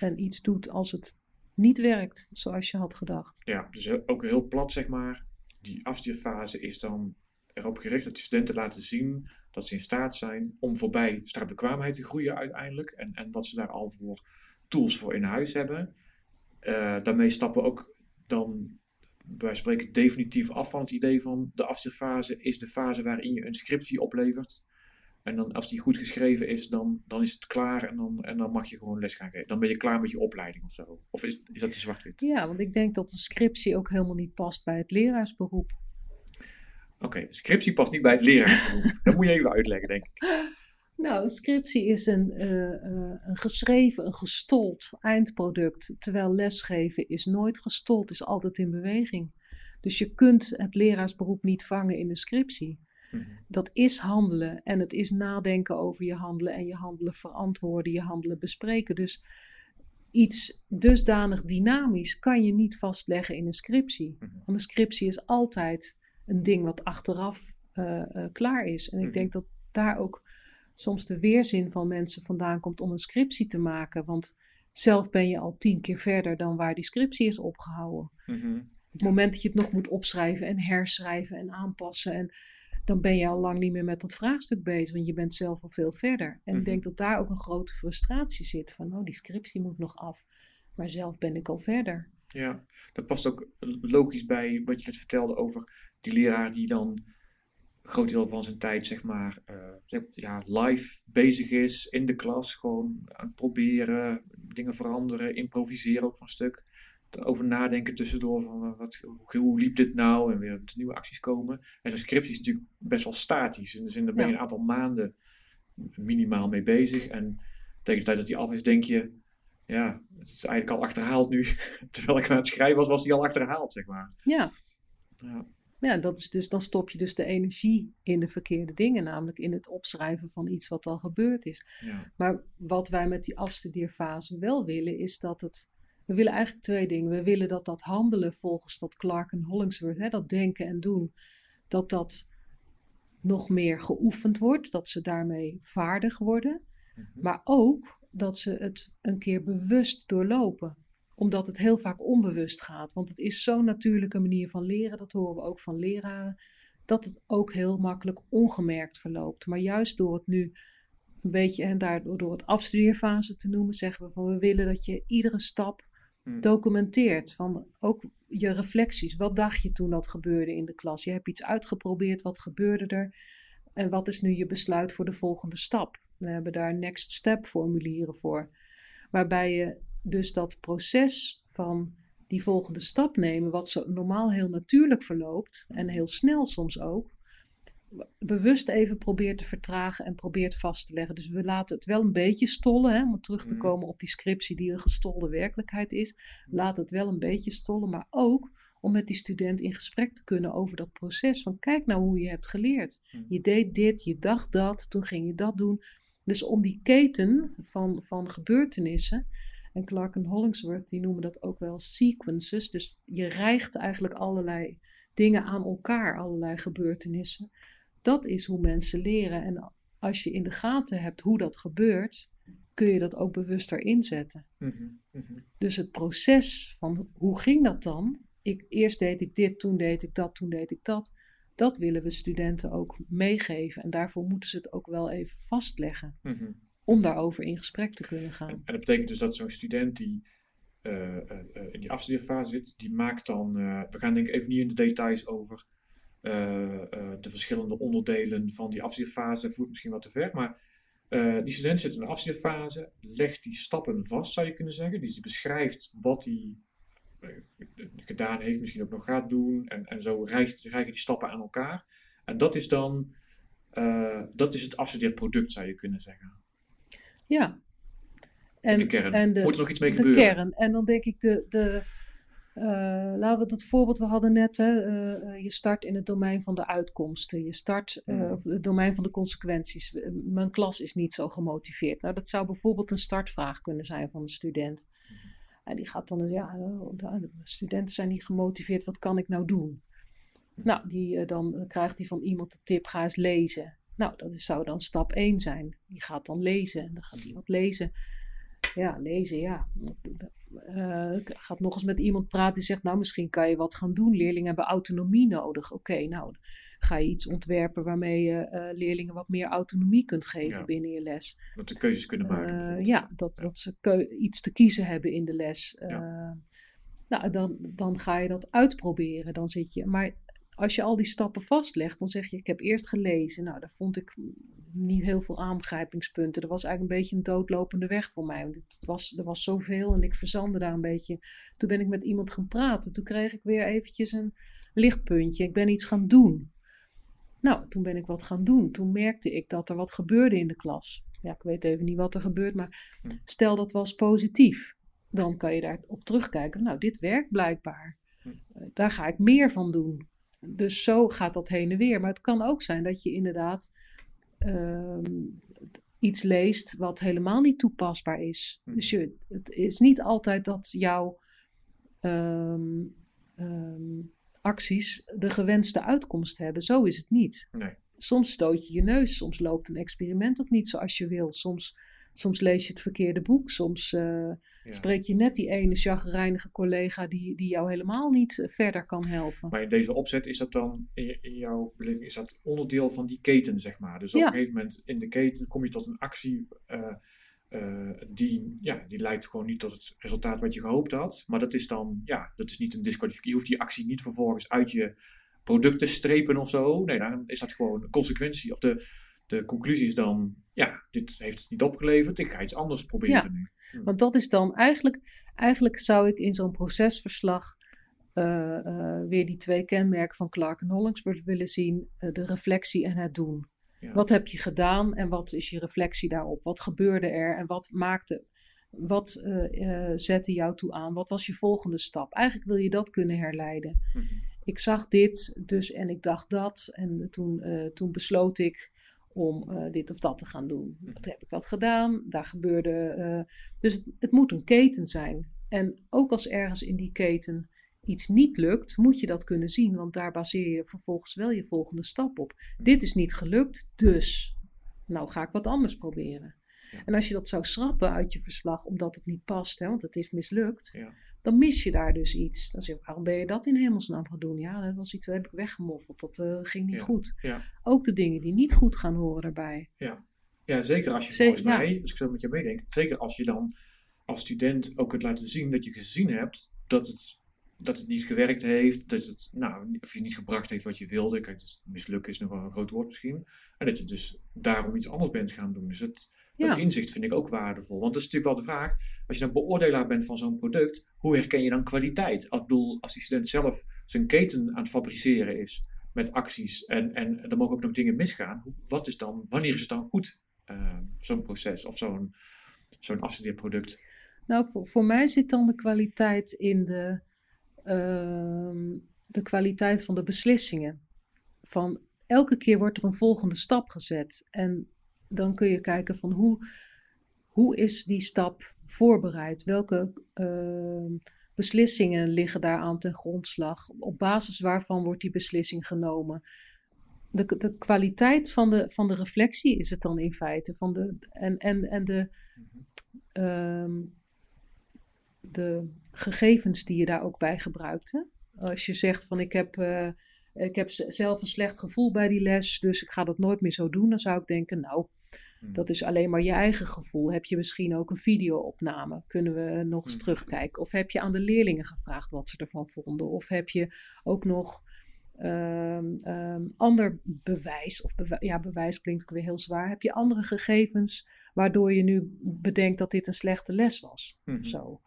en iets doet als het niet werkt zoals je had gedacht. Ja, dus ook heel plat zeg maar. Die afstudeerfase is dan erop gericht dat de studenten laten zien dat ze in staat zijn om voorbij startbekwaamheid te groeien uiteindelijk. En, en wat ze daar al voor tools voor in huis hebben. Uh, daarmee stappen we ook dan, wij spreken definitief af van het idee van de afstudeerfase is de fase waarin je een scriptie oplevert en dan, als die goed geschreven is, dan, dan is het klaar en dan, en dan mag je gewoon les gaan geven. Dan ben je klaar met je opleiding of zo. Of is, is dat te zwart-wit? Ja, want ik denk dat een scriptie ook helemaal niet past bij het leraarsberoep. Oké, okay, scriptie past niet bij het leraarsberoep. dat moet je even uitleggen, denk ik. Nou, een scriptie is een, uh, uh, een geschreven, een gestold eindproduct. Terwijl lesgeven is nooit gestold, is altijd in beweging. Dus je kunt het leraarsberoep niet vangen in een scriptie. Mhm. Dat is handelen en het is nadenken over je handelen en je handelen verantwoorden, je handelen bespreken. Dus iets dusdanig dynamisch kan je niet vastleggen in een scriptie. Mhm. Want een scriptie is altijd een ding wat achteraf uh, uh, klaar is. En ik mhm. denk dat daar ook soms de weerzin van mensen vandaan komt om een scriptie te maken. Want zelf ben je al tien keer verder dan waar die scriptie is opgehouden. Mhm. Op het moment dat je het nog moet opschrijven en herschrijven en aanpassen. En dan ben je al lang niet meer met dat vraagstuk bezig, want je bent zelf al veel verder. En Mhm. ik denk dat daar ook een grote frustratie zit van, oh, die scriptie moet nog af. Maar zelf ben ik al verder. Ja, dat past ook logisch bij wat je net vertelde over die leraar die dan een groot deel van zijn tijd, zeg maar, eh, ja, live bezig is in de klas, gewoon aan het proberen, dingen veranderen, improviseren ook van stuk. Over nadenken tussendoor van eh, wat, hoe, liep dit nou en weer nieuwe acties komen. En zo'n scriptie is natuurlijk best wel statisch. In de zin, daar ben je Ja. een aantal maanden minimaal mee bezig. En tegen de tijd dat die af is, denk je, ja, het is eigenlijk al achterhaald nu. Terwijl ik aan het schrijven was, was die al achterhaald, zeg maar. Ja, Ja. ja dat is dus, dan stop je dus de energie in de verkeerde dingen, namelijk in het opschrijven van iets wat al gebeurd is. Ja. Maar wat wij met die afstudeerfase wel willen, is dat het. We willen eigenlijk twee dingen. We willen dat dat handelen volgens dat Clark en Hollingsworth, hè, dat denken en doen, dat dat nog meer geoefend wordt, dat ze daarmee vaardig worden. Mhm. Maar ook dat ze het een keer bewust doorlopen. Omdat het heel vaak onbewust gaat. Want het is zo'n natuurlijke manier van leren, dat horen we ook van leraren, dat het ook heel makkelijk ongemerkt verloopt. Maar juist door het nu een beetje, en daardoor door het afstudeerfase te noemen, zeggen we van we willen dat je iedere stap Hm. documenteert. Van ook je reflecties. Wat dacht je toen dat gebeurde in de klas? Je hebt iets uitgeprobeerd, wat gebeurde er? En wat is nu je besluit voor de volgende stap? We hebben daar next step formulieren voor. Waarbij je dus dat proces van die volgende stap nemen, wat zo normaal heel natuurlijk verloopt en heel snel soms ook, bewust even probeert te vertragen en probeert vast te leggen. Dus we laten het wel een beetje stollen, hè, om terug te Mhm. komen op die scriptie die een gestolde werkelijkheid is. Laat het wel een beetje stollen, maar ook om met die student in gesprek te kunnen over dat proces. Van kijk nou hoe je hebt geleerd. Mhm. Je deed dit, je dacht dat, toen ging je dat doen. Dus om die keten van, van gebeurtenissen. En Clark en Hollingsworth die noemen dat ook wel sequences. Dus je rijgt eigenlijk allerlei dingen aan elkaar, allerlei gebeurtenissen. Dat is hoe mensen leren. En als je in de gaten hebt hoe dat gebeurt, kun je dat ook bewuster inzetten. Mhm. Mhm. Dus het proces van hoe ging dat dan? Ik, eerst deed ik dit, toen deed ik dat, toen deed ik dat. Dat willen we studenten ook meegeven. En daarvoor moeten ze het ook wel even vastleggen. Mhm. Om daarover in gesprek te kunnen gaan. En, en dat betekent dus dat zo'n student die eh, eh, eh, in die afstudeerfase zit, die maakt dan, we gaan denk ik even niet in de details over de verschillende onderdelen van die afstudeerfase, dat voert misschien wat te ver, maar die student zit in de afstudeerfase, legt die stappen vast, zou je kunnen zeggen, die beschrijft wat hij eh, gedaan heeft, misschien ook nog gaat doen, en, en zo rijgen die stappen aan elkaar. En dat is dan, eh, dat is het afstudeerproduct, zou je kunnen zeggen. Ja. in de kern. En de, Moet er nog iets mee de gebeuren? kern. En dan denk ik de. de eh, laten we dat voorbeeld we hadden net. Hè, eh, je start in het domein van de uitkomsten. Je start Mhm. of het domein van de consequenties. Mijn klas is niet zo gemotiveerd. Nou, dat zou bijvoorbeeld een startvraag kunnen zijn van een student. En die gaat dan, ja, eh, de studenten zijn niet gemotiveerd. Wat kan ik nou doen? Nou, die, eh, dan krijgt hij van iemand de tip: ga eens lezen. Nou, dat zou dan stap 1 zijn. Die gaat dan lezen. En dan gaat hij wat lezen. Ja, lezen, ja. Eh, gaat nog eens met iemand praten die zegt, nou misschien kan je wat gaan doen. Leerlingen hebben autonomie nodig. Oké, nou ga je iets ontwerpen waarmee je eh, leerlingen wat meer autonomie kunt geven Ja. binnen je les. Dat ze keuzes kunnen maken. Eh, bijvoorbeeld. ja, dat, dat ze iets te kiezen hebben in de les. Eh, Ja. Nou, dan, dan ga je dat uitproberen. Dan zit je, maar als je al die stappen vastlegt, dan zeg je: Ik heb eerst gelezen. Nou, daar vond ik niet heel veel aangrijpingspunten. Dat was eigenlijk een beetje een doodlopende weg voor mij. Want het was, er was zoveel en ik verzandde daar een beetje. Toen ben ik met iemand gaan praten. Toen kreeg ik weer eventjes een lichtpuntje. Ik ben iets gaan doen. Nou, toen ben ik wat gaan doen. Toen merkte ik dat er wat gebeurde in de klas. Ja, ik weet even niet wat er gebeurt, maar stel dat was positief. Dan kan je daarop terugkijken. Nou, dit werkt blijkbaar. Hm. Eh, Daar ga ik meer van doen. Dus zo gaat dat heen en weer. Maar het kan ook zijn dat je inderdaad ehm, iets leest wat helemaal niet toepasbaar is. Hm. Dus je, het is niet altijd dat jouw ehm, ehm, acties de gewenste uitkomst hebben. Zo is het niet. Nee. soms stoot je je neus, soms loopt een experiment ook niet zoals je wil. Soms, soms lees je het verkeerde boek, soms uh, spreek je net die ene chagrijnige collega die, die jou helemaal niet eh, verder kan helpen. Maar in deze opzet is dat dan, in, jouw beleving, is dat onderdeel van die keten, zeg maar. Dus op een gegeven moment in de keten kom je tot een actie... Uh, uh, die, ja, die leidt gewoon niet tot het resultaat wat je gehoopt had. Maar dat is dan, ja, dat is niet een disqualificatie. Je hoeft die actie niet vervolgens uit je product te strepen of zo. Nee, dan is dat gewoon een consequentie. Of de, de conclusie is dan, ja, dit heeft het niet opgeleverd. Ik ga iets anders proberen ja, nu. Hm. Want dat is dan eigenlijk, eigenlijk zou ik in zo'n procesverslag uh, uh, weer die twee kenmerken van Clark en Hollingsworth willen zien. de reflectie en het doen. Wat heb je gedaan en wat is je reflectie daarop? Wat gebeurde er en wat maakte, wat uh, zette jou toe aan? Wat was je volgende stap? Eigenlijk wil je dat kunnen herleiden. Mhm. Ik zag dit dus en ik dacht dat en toen, uh, toen besloot ik om dit of dat te gaan doen. Mhm. Toen heb ik dat gedaan, daar gebeurde. dus het, het moet een keten zijn. En ook als ergens in die keten iets niet lukt, moet je dat kunnen zien, want daar baseer je vervolgens wel je volgende stap op. Dit is niet gelukt, dus nou ga ik wat anders proberen. En als je dat zou schrappen uit je verslag omdat het niet past, hè, want het is mislukt, ja. dan mis je daar dus iets. Dan zeg je, waarom ben je dat in hemelsnaam gaan doen? Ja, dat was iets, dat heb ik weggemoffeld, dat uh, ging niet goed. Ook de dingen die niet goed gaan horen daarbij. Ja, ja zeker als je volgens mij, als ik zo met je meedenk, zeker als je dan als student ook kunt laten zien dat je gezien hebt dat het dat het niet gewerkt heeft, dat het, nou, of je niet gebracht heeft wat je wilde. Kijk, dus mislukken is nog wel een groot woord misschien. En dat je dus daarom iets anders bent gaan doen. Dus het, dat inzicht vind ik ook waardevol. Want dat is natuurlijk wel de vraag, als je dan beoordelaar bent van zo'n product, hoe herken je dan kwaliteit? Ik bedoel, als die student zelf zijn keten aan het fabriceren is met acties en, en er mogen ook nog dingen misgaan, wat is dan, wanneer is het dan goed, uh, zo'n proces of zo'n zo'n afstudeerproduct? Nou, voor, voor mij zit dan de kwaliteit in de de kwaliteit van de beslissingen. Van elke keer wordt er een volgende stap gezet. En dan kun je kijken van hoe, hoe is die stap voorbereid? Welke ehm, beslissingen liggen daar aan ten grondslag? Op basis waarvan wordt die beslissing genomen? De, de kwaliteit van de, van de reflectie is het dan in feite. Van de, en, en, en de, um, de gegevens die je daar ook bij gebruikt. Als je zegt van ik heb, uh, ik heb zelf een slecht gevoel bij die les, dus ik ga dat nooit meer zo doen, dan zou ik denken, nou, hmm. dat is alleen maar je eigen gevoel. Heb je misschien ook een videoopname? Kunnen we nog eens hmm. terugkijken? Of heb je aan de leerlingen gevraagd wat ze ervan vonden? Of heb je ook nog um, um, ander bewijs? Of ja, bewijs klinkt ook weer heel zwaar. Heb je andere gegevens waardoor je nu bedenkt dat dit een slechte les was? Of hmm. zo.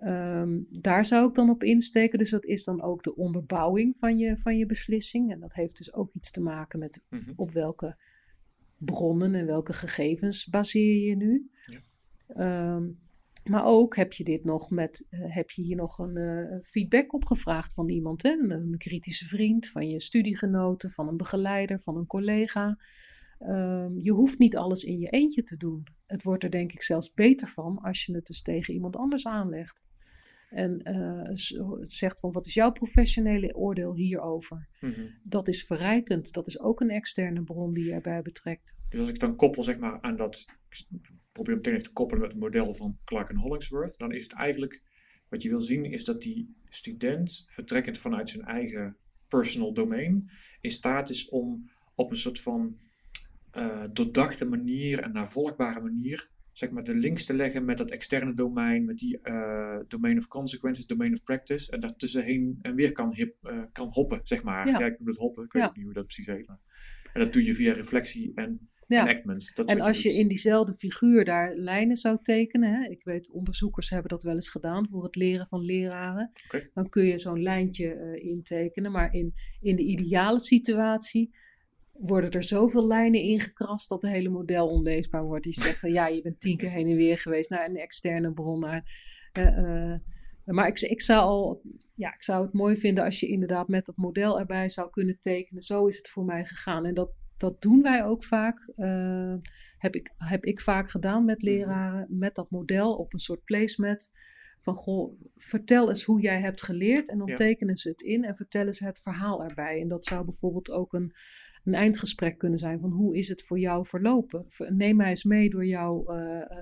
Ehm, daar zou ik dan op insteken. Dus dat is dan ook de onderbouwing van je, van je beslissing. En dat heeft dus ook iets te maken met mhm. op welke bronnen en welke gegevens baseer je nu. Ja. Ehm, maar ook heb je dit nog met, uh, heb je hier nog een uh, feedback opgevraagd van iemand, hè? Een, een, kritische vriend, van je studiegenoten, van een begeleider, van een collega. Um, je hoeft niet alles in je eentje te doen. Het wordt er denk ik zelfs beter van als je het dus tegen iemand anders aanlegt. En uh, zegt van wat is jouw professionele oordeel hierover? Mm Dat is verrijkend. Dat is ook een externe bron die je erbij betrekt. Dus als ik dan koppel zeg maar aan dat, ik probeer meteen even te koppelen met het model van Clark en Hollingsworth, dan is het eigenlijk, wat je wil zien is dat die student, vertrekkend vanuit zijn eigen personal domain, in staat is om op een soort van uh, doordachte manier en navolgbare manier zeg maar, de links te leggen met dat externe domein, met die uh, domain of consequences, domain of practice, en daartussenheen en weer kan, hip, uh, kan hoppen, zeg maar. Ja. ik noem het hoppen, ik weet ja. niet hoe dat precies heet. Maar. En dat doe je via reflectie en ja. enactment. Dat en als je, in diezelfde figuur daar lijnen zou tekenen, hè, ik weet onderzoekers hebben dat wel eens gedaan voor het leren van leraren, okay. dan kun je zo'n lijntje uh, intekenen, maar in, in de ideale situatie worden er zoveel lijnen ingekrast dat het hele model onleesbaar wordt. Die zegt van ja, je bent tien keer heen en weer geweest naar een externe bron. Naar, uh, maar ik, ik, zou al, ja, ik zou het mooi vinden als je inderdaad met dat model erbij zou kunnen tekenen. Zo is het voor mij gegaan. En dat, dat doen wij ook vaak. Uh, heb, ik, heb ik vaak gedaan met mhm. leraren, met dat model op een soort placemat. Van goh, vertel eens hoe jij hebt geleerd en dan tekenen ze het in en vertellen ze het verhaal erbij. En dat zou bijvoorbeeld ook een, een eindgesprek kunnen zijn van hoe is het voor jou verlopen? Neem mij eens mee door jouw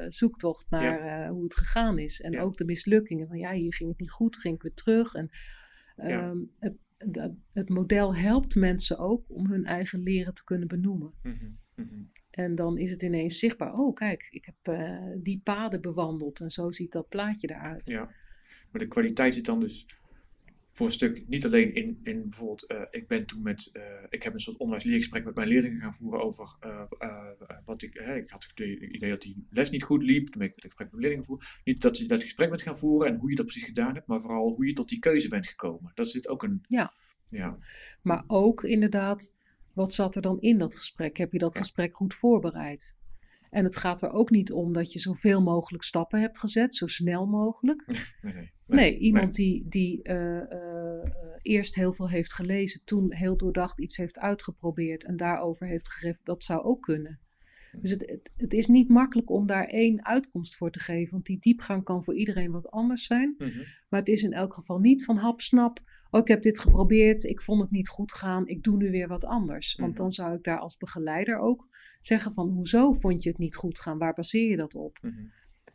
zoektocht naar hoe het gegaan is. En ook de mislukkingen van ja, hier ging het niet goed, ging ik weer terug. En ehm, het, het, model helpt mensen ook om hun eigen leren te kunnen benoemen. Mm -hmm. En dan is het ineens zichtbaar. Oh, kijk, ik heb uh, die paden bewandeld en zo ziet dat plaatje eruit. Ja, maar de kwaliteit zit dan dus voor een stuk niet alleen in, in bijvoorbeeld, uh, ik ben toen met, uh, ik heb een soort onderwijsleergesprek met mijn leerlingen gaan voeren over wat ik, ik had het idee dat die les niet goed liep, toen ben ik het gesprek met leerlingen voeren. Niet dat je dat gesprek met gaan voeren en hoe je dat precies gedaan hebt, maar vooral hoe je tot die keuze bent gekomen. Dat zit ook een... Ja. ja. Maar ook inderdaad wat zat er dan in dat gesprek? Heb je dat gesprek goed voorbereid? En het gaat er ook niet om dat je zoveel mogelijk stappen hebt gezet, zo snel mogelijk. Nee, nee, nee iemand die, die uh, uh, eerst heel veel heeft gelezen, toen heel doordacht iets heeft uitgeprobeerd en daarover heeft gegeven, dat zou ook kunnen. Dus het, het, is niet makkelijk om daar één uitkomst voor te geven, want die diepgang kan voor iedereen wat anders zijn. Mhm. Maar het is in elk geval niet van hapsnap, oh ik heb dit geprobeerd, ik vond het niet goed gaan, ik doe nu weer wat anders. Want mhm. dan zou ik daar als begeleider ook zeggen van, hoezo vond je het niet goed gaan, waar baseer je dat op? Mhm.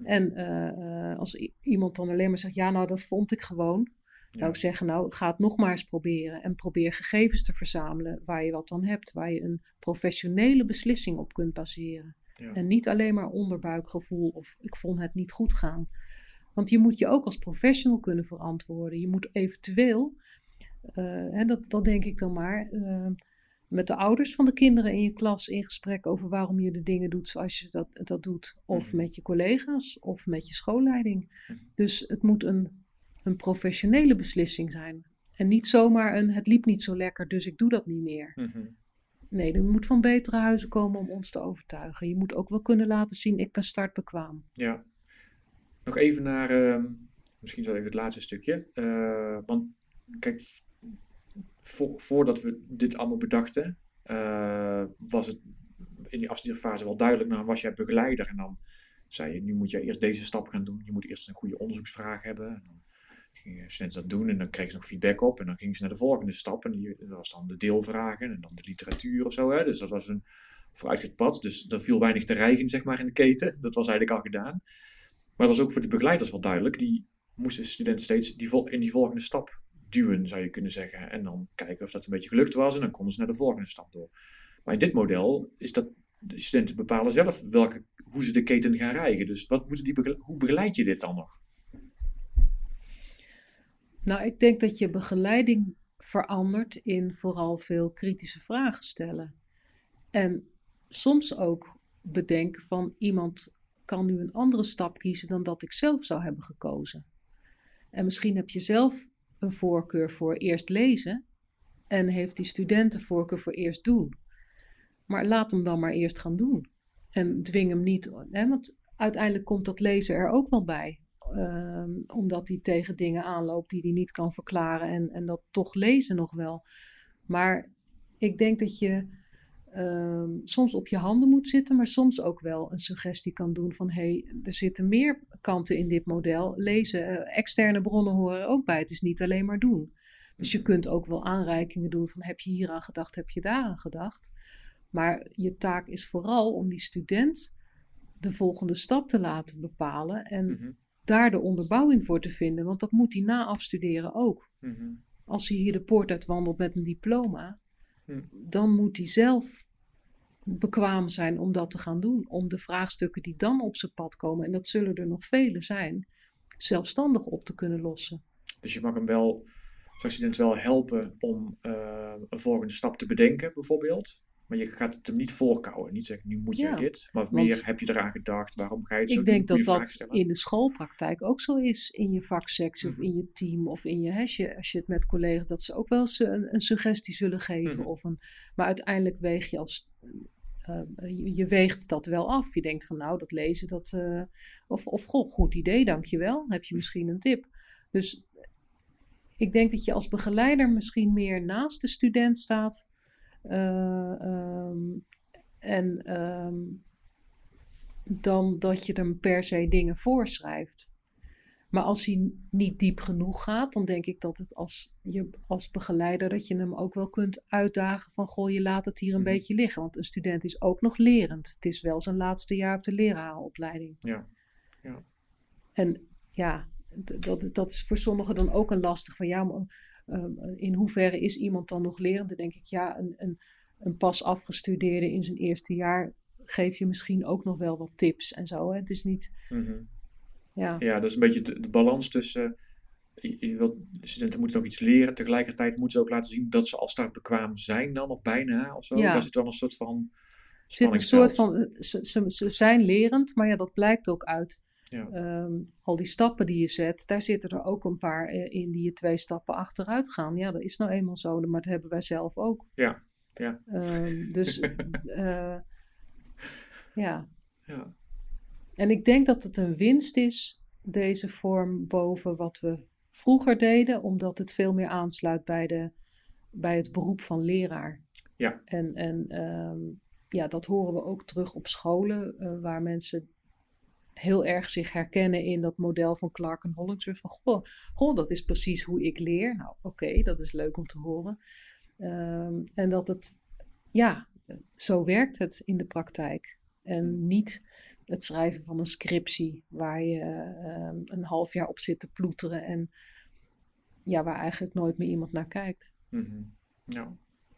En eh, eh, als iemand dan alleen maar zegt, ja nou dat vond ik gewoon, zou ik zeggen, nou ga het nog maar eens proberen. En probeer gegevens te verzamelen waar je wat dan hebt. Waar je een professionele beslissing op kunt baseren. En niet alleen maar onderbuikgevoel of ik vond het niet goed gaan. Want je moet je ook als professional kunnen verantwoorden. Je moet eventueel, hè, dat, dat denk ik dan maar, uh, met de ouders van de kinderen in je klas in gesprek over waarom je de dingen doet zoals je dat, dat doet. Of mhm. met je collega's of met je schoolleiding. Mhm. Dus het moet een een professionele beslissing zijn. En niet zomaar een het liep niet zo lekker, dus ik doe dat niet meer. Mhm. Nee, er moet van betere huizen komen om ons te overtuigen. Je moet ook wel kunnen laten zien, ik ben startbekwaam. Ja. Nog even naar, uh, misschien zo even het laatste stukje. Uh, want kijk, voordat we dit allemaal bedachten, uh, was het in die afstudeerfase wel duidelijk, nou was jij begeleider en dan zei je, nu moet je eerst deze stap gaan doen. Je moet eerst een goede onderzoeksvraag hebben. En dan gingen studenten dat doen en dan kregen ze nog feedback op. En dan gingen ze naar de volgende stap. En dat was dan de deelvragen en dan de literatuur of zo. Hè? Dus dat was een vooruitgezet pad. Dus er viel weinig te rijgen zeg maar, in de keten. Dat was eigenlijk al gedaan. Maar dat was ook voor de begeleiders wel duidelijk. Die moesten studenten steeds die in die volgende stap duwen, zou je kunnen zeggen. En dan kijken of dat een beetje gelukt was. En dan konden ze naar de volgende stap door. Maar in dit model is dat de studenten bepalen zelf welke, hoe ze de keten gaan rijgen. Dus wat moeten die hoe begeleid je dit dan nog? Nou, ik denk dat je begeleiding verandert in vooral veel kritische vragen stellen. En soms ook bedenken van iemand kan nu een andere stap kiezen dan dat ik zelf zou hebben gekozen. En misschien heb je zelf een voorkeur voor eerst lezen en heeft die student een voorkeur voor eerst doen. Maar laat hem dan maar eerst gaan doen. En dwing hem niet, hè, want uiteindelijk komt dat lezen er ook wel bij. Ehm, omdat hij tegen dingen aanloopt die hij niet kan verklaren. En, en dat toch lezen nog wel. Maar ik denk dat je ehm, soms op je handen moet zitten, maar soms ook wel een suggestie kan doen van hé, hey, er zitten meer kanten in dit model. Lezen, uh, externe bronnen horen ook bij. Het is niet alleen maar doen. Dus je kunt ook wel aanreikingen doen van heb je hier aan gedacht, heb je daar aan gedacht. Maar je taak is vooral om die student de volgende stap te laten bepalen en mhm daar de onderbouwing voor te vinden. Want dat moet hij na afstuderen ook. Mhm. Als hij hier de poort uitwandelt met een diploma, mhm. Dan moet hij zelf bekwaam zijn om dat te gaan doen. Om de vraagstukken die dan op zijn pad komen, en dat zullen er nog vele zijn, zelfstandig op te kunnen lossen. Dus je mag hem wel, zoals student wel helpen om uh, een volgende stap te bedenken, bijvoorbeeld. Maar je gaat het hem niet voorkouwen. Niet zeggen, nu moet je dit. Maar meer heb je eraan gedacht. Waarom ga je het zo Ik denk dat dat in de schoolpraktijk ook zo is. In je vaksectie of mhm. in je team. Of in je, als, je, als je het met collega's... Dat ze ook wel eens een, een suggestie zullen geven. Mhm. of een, maar uiteindelijk weeg je als... Uh, je, weegt dat wel af. Je denkt van nou, dat lezen, dat... Uh, of, of goh, goed idee, dankjewel. Heb je misschien een tip. Dus ik denk dat je als begeleider misschien meer naast de student staat eh, ehm, en ehm, dan dat je hem per se dingen voorschrijft. Maar als hij niet diep genoeg gaat, dan denk ik dat het als, je, als begeleider, dat je hem ook wel kunt uitdagen van, goh, je laat het hier een Mhm. beetje liggen. Want een student is ook nog lerend. Het is wel zijn laatste jaar op de lerarenopleiding. Ja. En ja, dat, dat is voor sommigen dan ook een lastig van, ja, maar, ehm, in hoeverre is iemand dan nog lerend? Dan denk ik, ja, een, een, een pas afgestudeerde in zijn eerste jaar geef je misschien ook nog wel wat tips en zo. Hè? Het is niet, Mhm. ja, Ja, dat is een beetje de, de balans tussen. Je, je wilt, de studenten moeten ook iets leren. Tegelijkertijd moeten ze ook laten zien dat ze al startbekwaam zijn, dan of bijna of zo. Ja. Daar zit dan een soort van. Zit een soort van, ze, ze, ze zijn lerend, maar ja, dat blijkt ook uit Ja. ehm, al die stappen die je zet. Daar zitten er ook een paar eh, in die je twee stappen achteruit gaan. Ja, dat is nou eenmaal zo, maar dat hebben wij zelf ook. Ja, ja. Ehm, dus eh, ja, Ja. en ik denk dat het een winst is, deze vorm boven wat we vroeger deden, omdat het veel meer aansluit bij, de, bij het beroep van leraar. Ja. En, en ehm, ja, dat horen we ook terug op scholen, eh, waar mensen heel erg zich herkennen in dat model van Clark en Hollingsworth. Van, goh, goh, dat is precies hoe ik leer. Nou, oké, dat is leuk om te horen. Ehm, en dat het, ja, zo werkt het in de praktijk. En niet het schrijven van een scriptie waar je ehm, een half jaar op zit te ploeteren en ja, waar eigenlijk nooit meer iemand naar kijkt. Mhm. ja,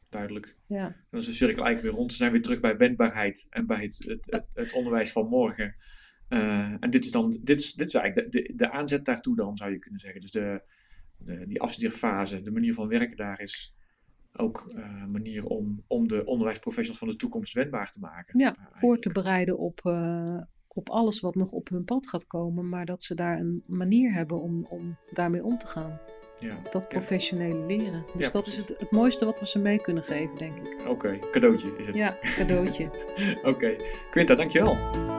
duidelijk. Ja, Dan is de cirkel eigenlijk weer rond. We zijn weer terug bij wendbaarheid en bij het, het, het, het onderwijs van morgen. Eh, en dit is dan, dit is, dit is eigenlijk de, de, de aanzet daartoe dan, zou je kunnen zeggen. Dus de, de, die afstudeerfase, de manier van werken daar is ook eh, een manier om, om de onderwijsprofessionals van de toekomst wendbaar te maken. ja Eh, voor te bereiden op, eh, op alles wat nog op hun pad gaat komen, maar dat ze daar een manier hebben om, om daarmee om te gaan. Ja, Dat professionele leren. Dus Ja, dat is het, het mooiste wat we ze mee kunnen geven, denk ik. oké. Cadeautje is het. Ja, cadeautje. Oké. Quinta, dankjewel.